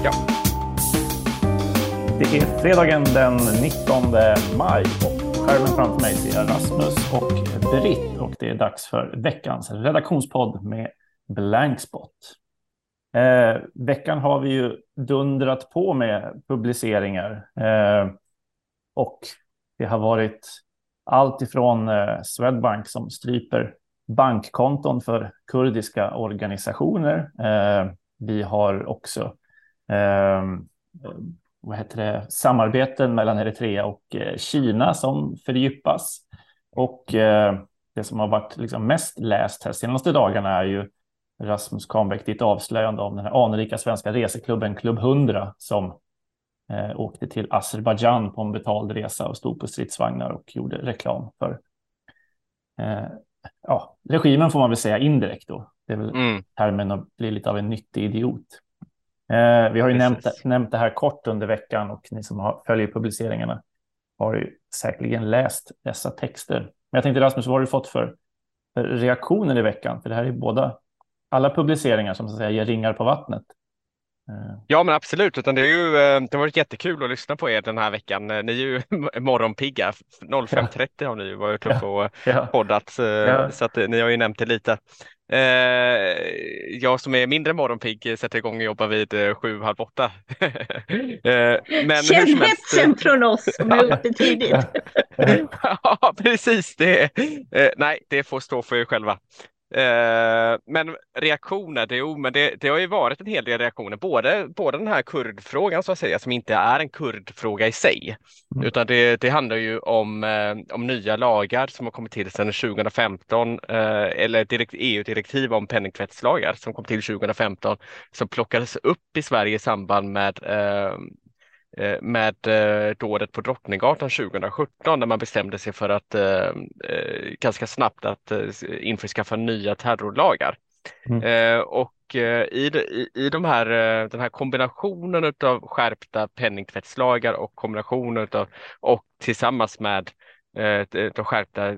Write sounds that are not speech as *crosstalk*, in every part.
vecka. Det är fredagen den 19 maj och skärmen framför mig ser jag Rasmus och Britt och det är dags för veckans redaktionspodd med Blankspot. Eh, veckan har vi ju dundrat på med publiceringar eh, och det har varit allt ifrån eh, Swedbank som stryper bankkonton för kurdiska organisationer. Eh, vi har också vad heter det, samarbeten mellan Eritrea och eh, Kina som fördjupas. Och eh, det som har varit liksom mest läst här senaste dagarna är ju Rasmus Kahnbäck, ditt avslöjande om den här anrika svenska reseklubben Klubb 100 som eh, åkte till Azerbajdzjan på en betald resa och stod på stridsvagnar och gjorde reklam för eh, ja, regimen får man väl säga indirekt då. Det är väl mm. termen att bli lite av en nyttig idiot. Eh, vi har ju nämnt, nämnt det här kort under veckan och ni som har, följer publiceringarna har ju säkerligen läst dessa texter. Men jag tänkte Rasmus, vad har du fått för, för reaktioner i veckan? För det här är båda, alla publiceringar som så att säga ger ringar på vattnet. Eh. Ja men absolut, utan det, är ju, eh, det har varit jättekul att lyssna på er den här veckan. Eh, ni är ju *laughs* morgonpigga. 05.30 ja. har ni ju varit uppe och ja. poddat, ja. så att ni har ju nämnt det lite. Jag som är mindre morgonpigg sätter igång och jobbar vid sju, halv åtta. *laughs* men Känn hetsen från oss som är uppe tidigt. *laughs* ja, precis. Det, nej, det får stå för er själva. Eh, men reaktioner, det, jo, men det, det, har ju varit en hel del reaktioner, både, både den här kurdfrågan så att säga, som inte är en kurdfråga i sig, mm. utan det, det, handlar ju om, eh, om nya lagar som har kommit till sedan 2015, eh, eller EU-direktiv om penningtvättslagar som kom till 2015, som plockades upp i Sverige i samband med med eh, dådet på Drottninggatan 2017 när man bestämde sig för att eh, ganska snabbt att införskaffa nya terrorlagar. Mm. Och i, i de här, den här kombinationen av skärpta penningtvättslagar och kombinationen av och tillsammans med de skärpta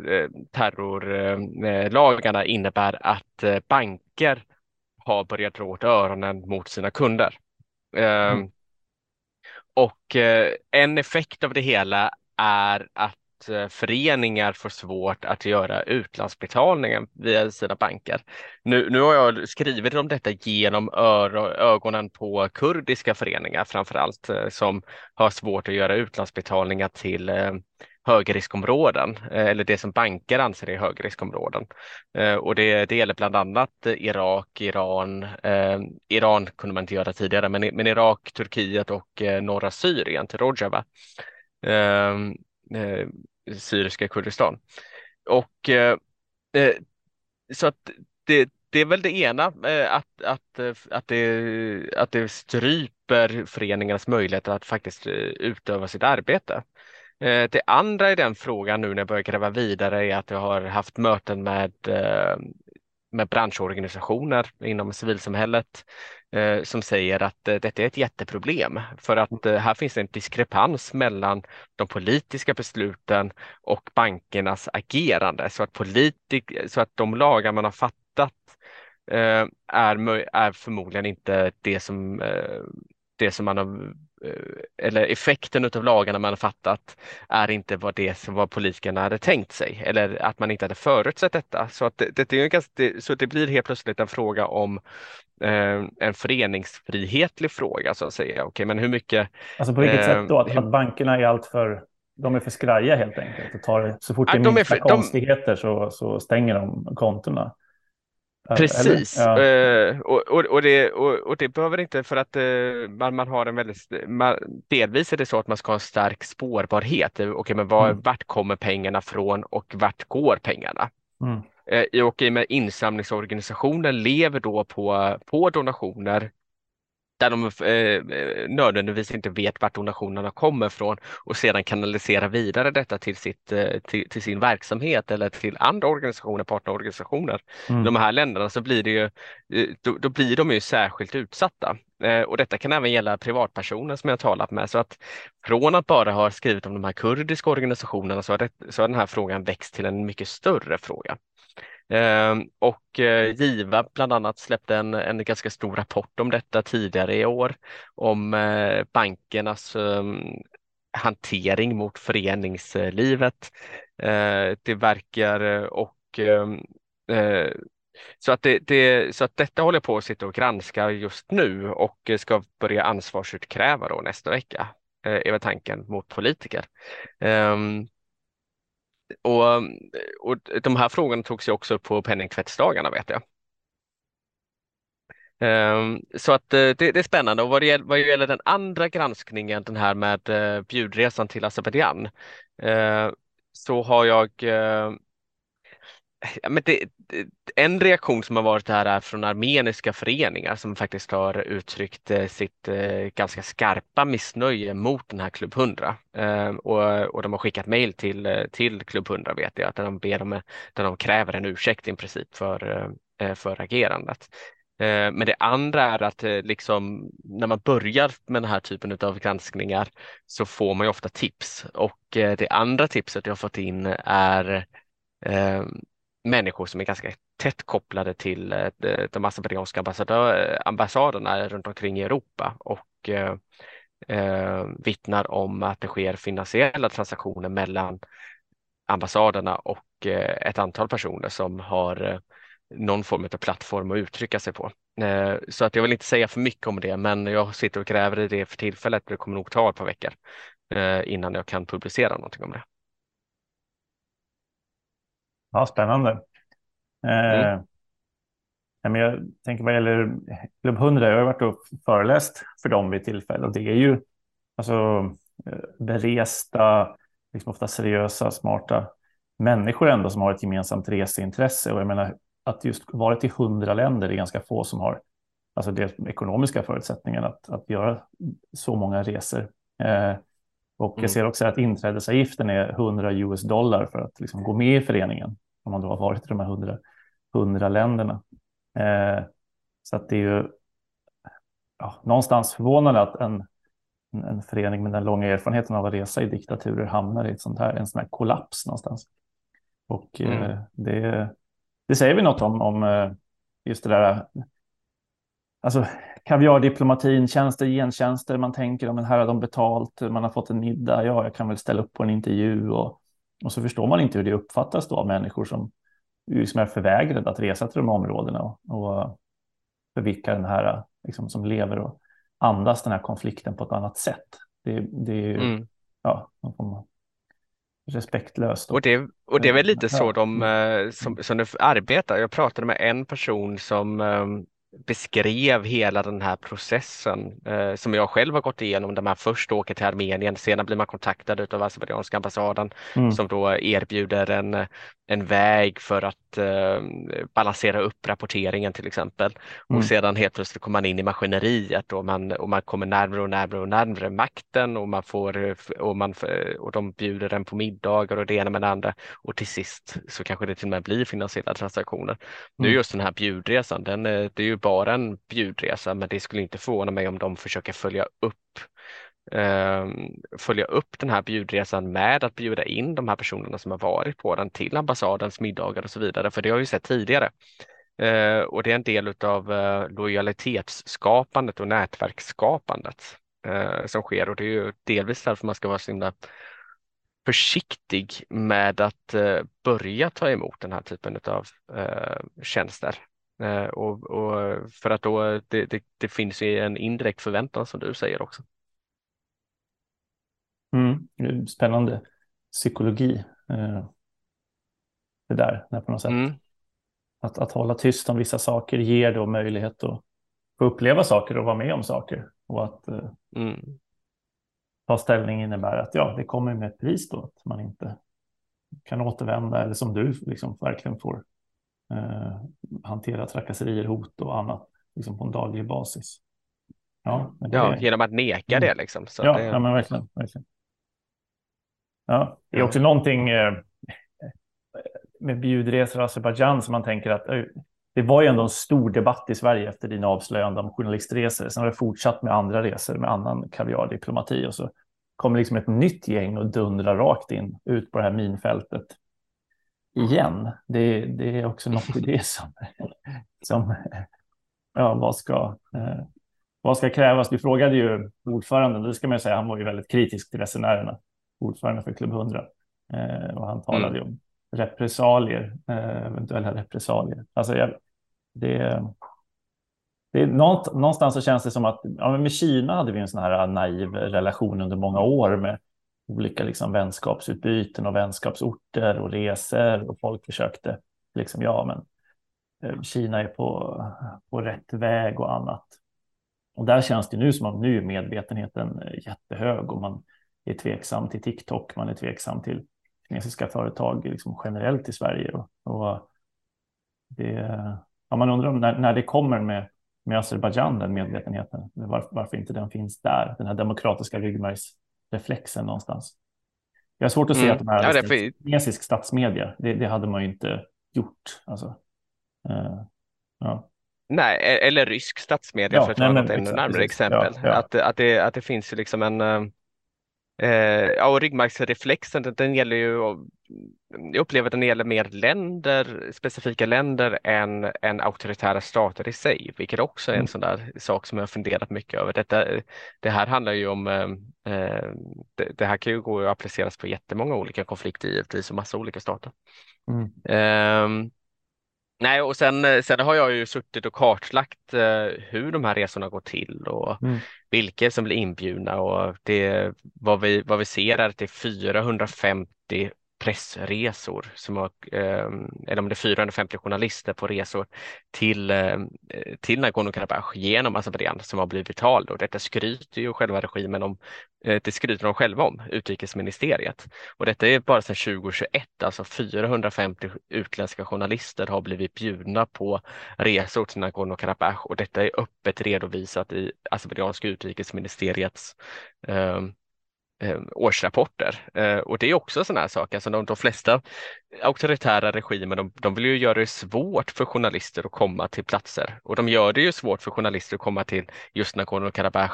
terrorlagarna innebär att banker har börjat dra åt öronen mot sina kunder. Mm. Och eh, en effekt av det hela är att eh, föreningar får svårt att göra utlandsbetalningen via sina banker. Nu, nu har jag skrivit om detta genom ögonen på kurdiska föreningar framför allt eh, som har svårt att göra utlandsbetalningar till högriskområden eh, eller det som banker anser är högriskområden. Eh, och det, det gäller bland annat Irak, Iran, eh, Iran kunde man inte göra tidigare, men, men Irak, Turkiet och eh, norra Syrien till Rojava, eh, eh, syriska Kurdistan. Och så att det, det är väl det ena, att, att, att, det, att det stryper föreningarnas möjligheter att faktiskt utöva sitt arbete. Eh, det andra i den frågan nu när jag börjar gräva vidare är att jag har haft möten med, eh, med branschorganisationer inom civilsamhället eh, som säger att eh, detta är ett jätteproblem. För att eh, här finns en diskrepans mellan de politiska besluten och bankernas agerande. Så att, politik, så att de lagar man har fattat eh, är, är förmodligen inte det som, det som man har eller effekten av lagarna man har fattat är inte vad det som var politikerna hade tänkt sig eller att man inte hade förutsett detta. Så, att det, det, är ganska, så det blir helt plötsligt en fråga om eh, en föreningsfrihetlig fråga så att säga. Okej, men hur mycket? Alltså på vilket eh, sätt då? Att, att bankerna är allt för de är för skraja helt enkelt. Och tar, så fort det är minsta för, konstigheter de... så, så stänger de kontona. Precis, ja. uh, och, och, och, det, och, och, det behöver inte för att uh, man, man har en väldigt, man, delvis är det så att man ska ha en stark spårbarhet. Okej, okay, men var, mm. vart kommer pengarna från och vart går pengarna? Mm. Och i och med insamlingsorganisationen lever då på, på donationer där de eh, nödvändigtvis inte vet vart donationerna kommer från och sedan kanalisera vidare detta till, sitt, eh, till, till, sin verksamhet eller till andra organisationer, partnerorganisationer mm. i de här länderna så blir det ju, eh, då, då blir de ju särskilt utsatta. Eh, och detta kan även gälla privatpersoner som jag talat med. Så att från att bara ha skrivit om de här kurdiska organisationerna så har, det, så har den här frågan växt till en mycket större fråga. Ehm, och eh, Giva bland annat släppte en, en ganska stor rapport om detta tidigare i år om eh, bankernas ehm, hantering mot föreningslivet. Eh, det verkar och ehm, så att, det, det, så att detta håller jag på att sitta och granska just nu och ska börja ansvarsutkräva då nästa vecka, är väl tanken mot politiker. Och, och de här frågorna togs ju också upp på penningtvättsdagarna vet jag. Ehm, så att eh, det, det, är spännande och vad det, gäller, vad det gäller den andra granskningen, den här med eh, bjudresan till Azerbajdzjan, eh, så har jag Ja, men det, en reaktion som har varit här är från armeniska föreningar som faktiskt har uttryckt eh, sitt eh, ganska skarpa missnöje mot den här Klubb 100 ehm, och, och de har skickat mejl till, eh, till Klubb 100 vet jag, där de, ber om, där de kräver en ursäkt i princip för, för agerandet. Ehm, men det andra är att liksom, när man börjar med den här typen av granskningar så får man ju ofta tips och det andra tipset jag fått in är ehm, människor som är ganska tätt kopplade till eh, de azerbajdzjanska eh, ambassaderna runt omkring i Europa och eh, eh, vittnar om att det sker finansiella transaktioner mellan ambassaderna och ett antal personer som har någon form av plattform att uttrycka sig på. Så att jag vill inte säga för mycket om det, men jag sitter och gräver i det för tillfället. Det kommer nog ta ett par veckor innan jag kan publicera någonting om det. Ja, spännande. Mm. Eh, jag tänker vad gäller Klubb 100, jag har varit och föreläst för dem vid tillfälle och det är ju alltså, eh, beresta, liksom ofta seriösa, smarta människor ändå som har ett gemensamt reseintresse. Och jag menar att just vara till hundra länder är ganska få som har alltså det ekonomiska förutsättningarna att, att göra så många resor. Eh, och mm. jag ser också att inträdesavgiften är 100 US dollar för att liksom gå med i föreningen om man då har varit i de här 100, 100 länderna. Eh, så att det är ju ja, någonstans förvånande att en, en förening med den långa erfarenheten av att resa i diktaturer hamnar i ett sånt här, en sån här kollaps någonstans. Och eh, mm. eh, det, det säger vi något om, om eh, just det där alltså kaviardiplomatin, tjänster, gentjänster, man tänker om här har de betalt, man har fått en middag, ja, jag kan väl ställa upp på en intervju och, och så förstår man inte hur det uppfattas då av människor som, som är förvägrade att resa till de områdena och, och för vilka den här, liksom, som lever och andas den här konflikten på ett annat sätt. Det, det är ju, mm. ja, respektlöst. Och det, och det är väl lite så de mm. eh, som, som de arbetar. Jag pratade med en person som ehm, beskrev hela den här processen eh, som jag själv har gått igenom där man först åker till Armenien, sedan blir man kontaktad av azerbajdzjanska ambassaden mm. som då erbjuder en, en väg för att eh, balansera upp rapporteringen till exempel. Mm. Och sedan helt plötsligt kommer man in i maskineriet och man, och man kommer närmare och närmare och närmare makten och man får och, man, och de bjuder en på middagar och det ena med det andra och till sist så kanske det till och med blir finansiella transaktioner. Mm. Nu just den här bjudresan, den, det är ju bara en bjudresa men det skulle inte förvåna mig om de försöker följa upp eh, följa upp den här bjudresan med att bjuda in de här personerna som har varit på den till ambassadens middagar och så vidare, för det har vi sett tidigare. Eh, och det är en del av eh, lojalitetsskapandet och nätverksskapandet eh, som sker och det är ju delvis därför man ska vara så himla försiktig med att eh, börja ta emot den här typen av eh, tjänster. Och, och, för att då det, det, det finns ju en indirekt förväntan som du säger också. Mm, spännande psykologi. Eh, det där, på något sätt. Mm. Att, att hålla tyst om vissa saker ger då möjlighet att få uppleva saker och vara med om saker. Och att eh, mm. ta ställning innebär att ja, det kommer med ett pris då, att man inte kan återvända eller som du liksom verkligen får eh, hantera trakasserier, hot och annat liksom på en daglig basis. Ja, ja genom att neka mm. det liksom. Så ja, det... ja, men verkligen. verkligen. Ja, det är också någonting eh, med bjudresor och Azerbajdzjan som man tänker att eh, det var ju ändå en stor debatt i Sverige efter dina avslöjanden om journalistresor. Sen har det fortsatt med andra resor med annan kaviardiplomati och så kommer liksom ett nytt gäng och dundrar rakt in ut på det här minfältet. Igen. Det, det är också något i det som, som ja, vad ska, eh, vad ska krävas? Du frågade ju ordföranden, det ska man säga, han var ju väldigt kritisk till resenärerna, ordförande för Klubb 100. Eh, och han talade mm. om repressalier, eh, eventuella repressalier. Alltså, jag, det, det är någonstans så känns det som att ja, med Kina hade vi en sån här naiv relation under många år med olika liksom vänskapsutbyten och vänskapsorter och resor och folk försökte liksom, ja men eh, Kina är på, på rätt väg och annat. Och där känns det nu som att nu är medvetenheten eh, jättehög och man är tveksam till TikTok, man är tveksam till kinesiska företag liksom generellt i Sverige. Och, och det, ja, man undrar om när, när det kommer med, med Azerbajdzjan, den medvetenheten, varför, varför inte den finns där, den här demokratiska ryggmärgs ryggmärgsreflexen någonstans. Jag har svårt att se mm. att de här ja, för... kinesisk statsmedia, det, det, hade man ju inte gjort. Alltså, uh, ja. Nej, e- eller rysk statsmedia ja, för att ta något ännu närmare exempel. Ja, ja. Att, att, det, att det finns ju liksom en Eh, ja, och ryggmärgsreflexen, den, den gäller ju, jag upplever att den gäller mer länder, specifika länder än, än auktoritära stater i sig, vilket också är en mm. sån där sak som jag funderat mycket över. Detta, det här handlar ju om, eh, eh det, det, här kan ju gå att appliceras på jättemånga olika konflikter givetvis och massa olika stater. Mm. Eh, Nej, och sen, eh, sen har jag ju suttit och kartlagt eh, hur de här resorna går till och mm vilka som blir inbjudna och det, vad, vi, vad vi ser är att det är 450 pressresor, som var, eller ehm, om det är 450 journalister på resor till, eh, till Nagorno-Karabach genom Azerbajdzjan som har blivit betald och detta skryter ju själva regimen om, eh, det skryter de själva om, utrikesministeriet. Och detta är bara sedan 2021, alltså 450 utländska journalister har blivit bjudna på resor till Nagorno-Karabach och detta är öppet redovisat i Azerbajdzjanska utrikesministeriets um, eh, årsrapporter. Eh, och det är också sådana här saker, alltså de, de flesta auktoritära regimer de, de, vill ju göra det svårt för journalister att komma till platser och de gör det ju svårt för journalister att komma till just Nagorno-Karabach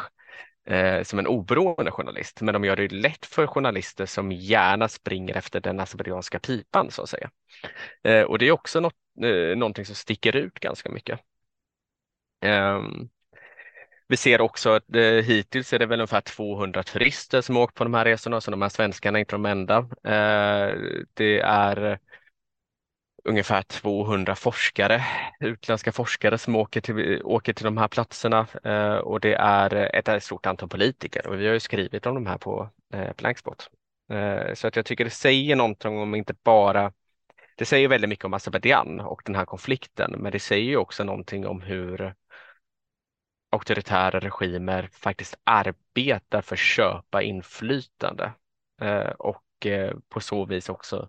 eh, som en oberoende journalist, men de gör det lätt för journalister som gärna springer efter den azerbajdzjanska pipan så att säga. Eh, och det är också något, eh, någonting som sticker ut ganska mycket. Um, vi ser också att eh, hittills är det väl ungefär 200 turister som åkt på de här resorna, så de här svenskarna är inte de enda. Eh, det är ungefär 200 forskare, utländska forskare som åker till, åker till de här platserna eh, och det är ett stort antal politiker och vi har ju skrivit om de här på eh, Blankspot. Eh, så att jag tycker det säger någonting om inte bara det säger väldigt mycket om Azerbajdzjan och den här konflikten, men det säger ju också någonting om hur auktoritära regimer faktiskt arbetar för att köpa inflytande eh, och eh, på så vis också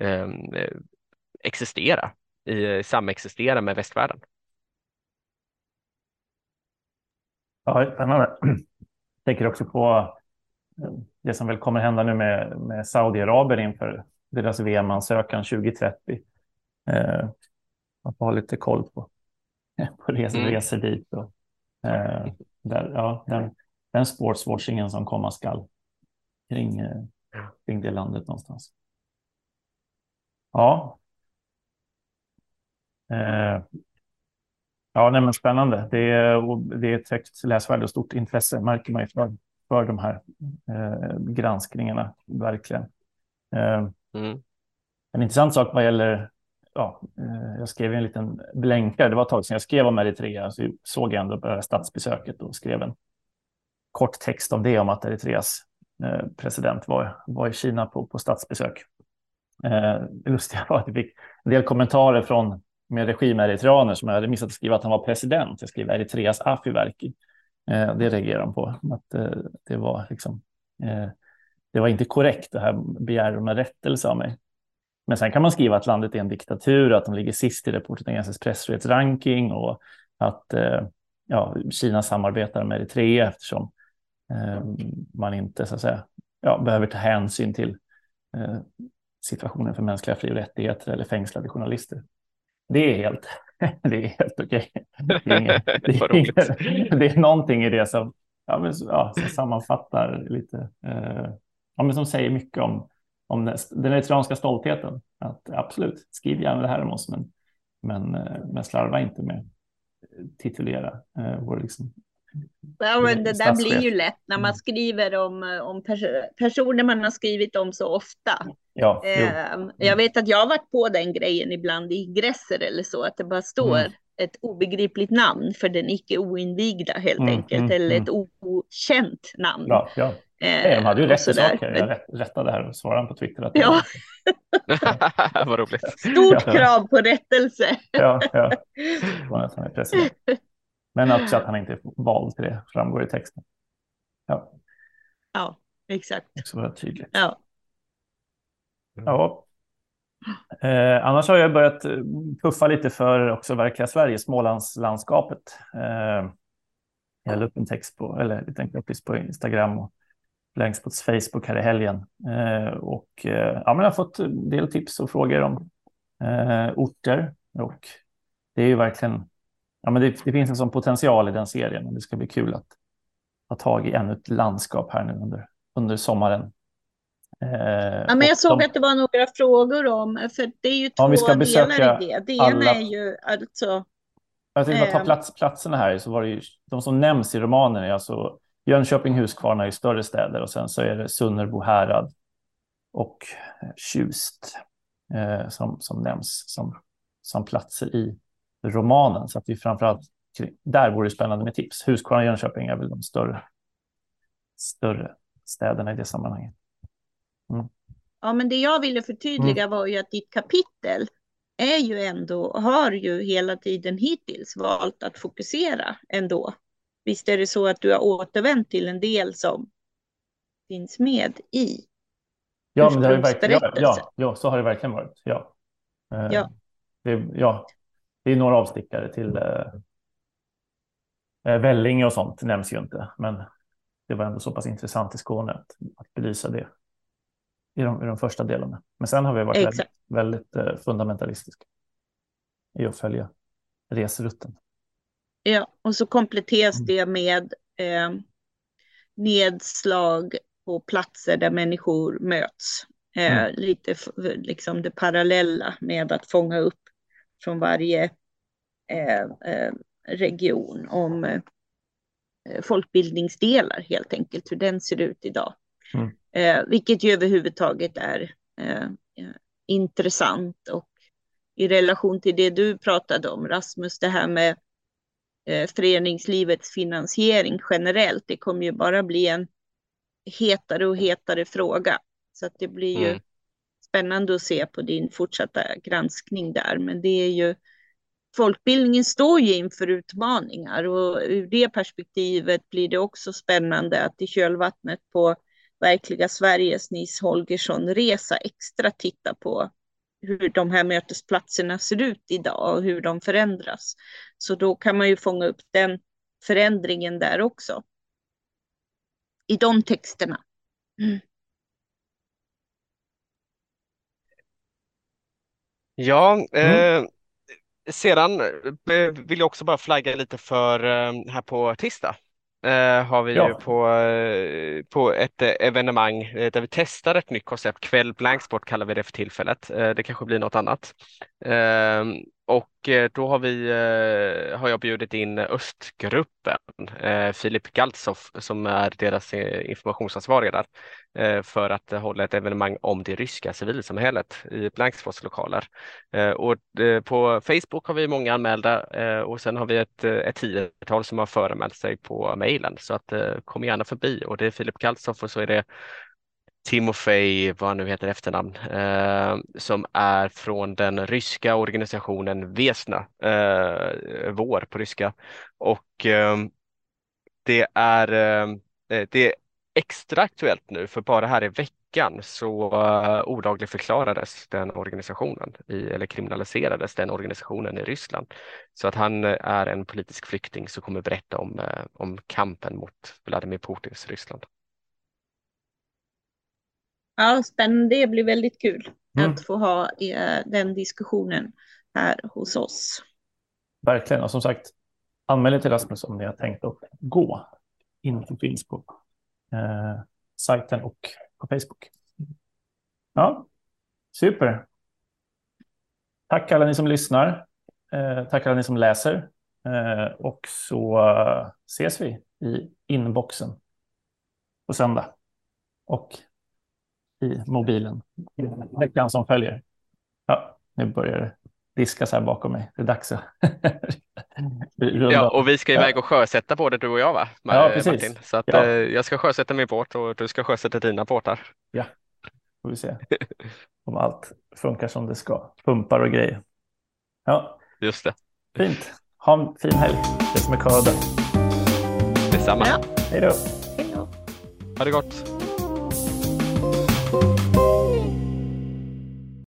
ehm, eh, existera, i, samexistera med västvärlden. Ja, spännande. Jag *clears throat* tänker också på det som väl kommer hända nu med, med Saudiarabien inför deras VM-ansökan 2030. Eh, man får ha lite koll på, *laughs* på resor, mm. resor dit och Eh, där, ja, den, den sportswashingen som komma skall kring, eh, kring det landet någonstans. Ja. Eh, ja, nej, men spännande. Det är, det är ett högt läsvärde och stort intresse märker man ju för, för de här eh, granskningarna, verkligen. Eh, mm. En intressant sak vad gäller ja, eh, jag skrev en liten blänkare. Det var ett tag sedan jag skrev om Eritrea, så såg jag ändå statsbesöket och skrev en kort text om det, om att Eritreas eh, president var, var i Kina på, på statsbesök. Eh, det lustiga var att jag fick en del kommentarer från med regimeritreaner som jag hade missat att skriva att han var president. Jag skrev Eritreas Afiverki. Det reagerade de på, att det var liksom det var inte korrekt. Det här begärde de en rättelse av mig. Men sen kan man skriva att landet är en diktatur, att de ligger sist i rapportens pressfrihetsranking och att eh, ja, Kina samarbetar med Eritrea eftersom eh, man inte så att säga, ja, behöver ta hänsyn till eh, situationen för mänskliga fri och rättigheter eller fängslade journalister. Det är helt, *laughs* det är helt okej. Det, *laughs* det, det, är någonting i det som, ja, men, ja, som sammanfattar lite, eh, ja, men som säger mycket om om den eritreanska stoltheten. Att absolut, skriv gärna det här om oss, men, men, eh, men slarva inte med titulera eh, vår liksom, Ja, men det där blir ju lätt när man mm. skriver om, om pers personer man har skrivit om så ofta. Ja, eh, jag vet att jag har varit på den grejen ibland i gräser eller så, att det bara står mm. ett obegripligt namn för den icke oinvigda helt mm, enkelt, mm, eller ett mm. okänt namn. Ja, ja. Eh, de hade ju rätt saker. Jag rättade här och svarade på Twitter. Att ja. *laughs* Vad roligt. Stort krav på rättelse. ja, ja. Det var att han är president. Men också att han inte är vald till det framgår i texten. Ja, ja exakt. Också vara tydligt. Ja. Ja. Eh, annars har jag börjat eh, puffa lite för också verkliga Sverige, Smålandslandskapet. Eh, jag la upp en text på, eller en liten uppgift på Instagram och Blankspots Facebook här i helgen. Eh, och eh, ja, men jag har fått en del tips och frågor om eh, orter. Och det är ju verkligen, ja men det, det, finns en sån potential i den serien och det ska bli kul att ta tag i ännu ett landskap här nu under, under sommaren. ja, men jag såg de, att det var några frågor om, för det är ju två ska delar i det. Det ena är ju alltså jag tänkte bara ta plats, platserna här, så var det ju, de som nämns i romanen är alltså Jönköping, Huskvarna i större städer och sen så är det Sunnerbo härad och Tjust eh, som, som nämns som, som platser i romanen. Så att vi framförallt där vore det spännande med tips. Huskvarna och Jönköping är väl de större, större städerna i det sammanhanget. Mm. Ja, men det jag ville förtydliga mm. var ju att ditt kapitel är ju ändå, har ju hela tiden hittills valt att fokusera ändå Visst är det så att du har återvänt till en del som finns med i Ja, men det har ju verkligen, ja, ja, ja, så har det verkligen varit. Ja. Eh, ja. Det, ja. det är några avstickare till eh, eh, Vellinge och sånt nämns ju inte, men det var ändå så pass intressant i Skåne att, att belysa det i de, i de första delarna. Men sen har vi varit Exakt. väldigt, väldigt eh, fundamentalistiska i att följa resrutten. Ja, och så kompletteras mm. det med eh, nedslag på platser där människor möts. Eh, mm. Lite liksom det parallella med att fånga upp från varje eh, eh region om eh, folkbildningsdelar helt enkelt, hur den ser ut idag. Mm. Eh, vilket ju överhuvudtaget är intressant och i relation till det du pratade om, Rasmus, det här med föreningslivets finansiering generellt. Det kommer ju bara bli en hetare och hetare fråga. Så att det blir ju mm. spännande att se på din fortsatta granskning där. Men det är ju folkbildningen står ju inför utmaningar och ur det perspektivet blir det också spännande att i kölvattnet på verkliga Sveriges Nils Holgersson-resa extra titta på hur de här mötesplatserna ser ut idag och hur de förändras. Så då kan man ju fånga upp den förändringen där också. I de texterna. Mm. Ja, mm. eh, sedan eh, vill jag också bara flagga lite för eh, här på tisdag eh, har vi ja. ju på, eh, på ett eh, evenemang där vi testar ett nytt koncept. Kväll Blanksport kallar vi det för tillfället. Det kanske blir något annat. Och eh, då har, vi, eh, har jag bjudit in Östgruppen, eh, Filip Galtsoff som är deras informationsansvariga där. För att hålla ett evenemang om det ryska civilsamhället i Blanksfors lokaler. Och på Facebook har vi många anmälda och sen har vi ett, ett tiotal som har föranmält sig på mejlen så att kom gärna förbi och det är Filip Galtsoff och så är det Timofej, vad han nu heter efternamn, eh, som är från den ryska organisationen Vesna, eh, vår på ryska. Och eh, det är eh, eh, det extra aktuellt nu för bara här i veckan så uh, olagligförklarades den organisationen i, eller kriminaliserades den organisationen i Ryssland. Så att han är en politisk flykting som kommer berätta om, om kampen mot Vladimir Putins Ryssland. Ja, spännande. Det blir väldigt kul mm. att få ha den diskussionen här hos oss. Verkligen, och som sagt, anmäl er till Rasmus om ni har tänkt att gå. Info finns på eh, sajten och på Facebook. Ja, super. Tack alla ni som lyssnar. Eh, tack alla ni som läser. Eh, och så eh, ses vi i inboxen på söndag. Och i mobilen veckan som följer. Ja, nu börjar det diskas här bakom mig. Det är dags att *laughs* Ja, och vi ska iväg och sjösätta både du och jag va? Ja, precis. Martin? Så att, Ja. eh, jag ska sjösätta min båt och du ska sjösätta dina båtar. Ja, får vi se om allt funkar som det ska. Pumpar och grejer. Ja, Just det, fint. Ha en fin helg. Det som är kvar av det. detsamma. Ja. Hej då. Hej då. Ha det gott.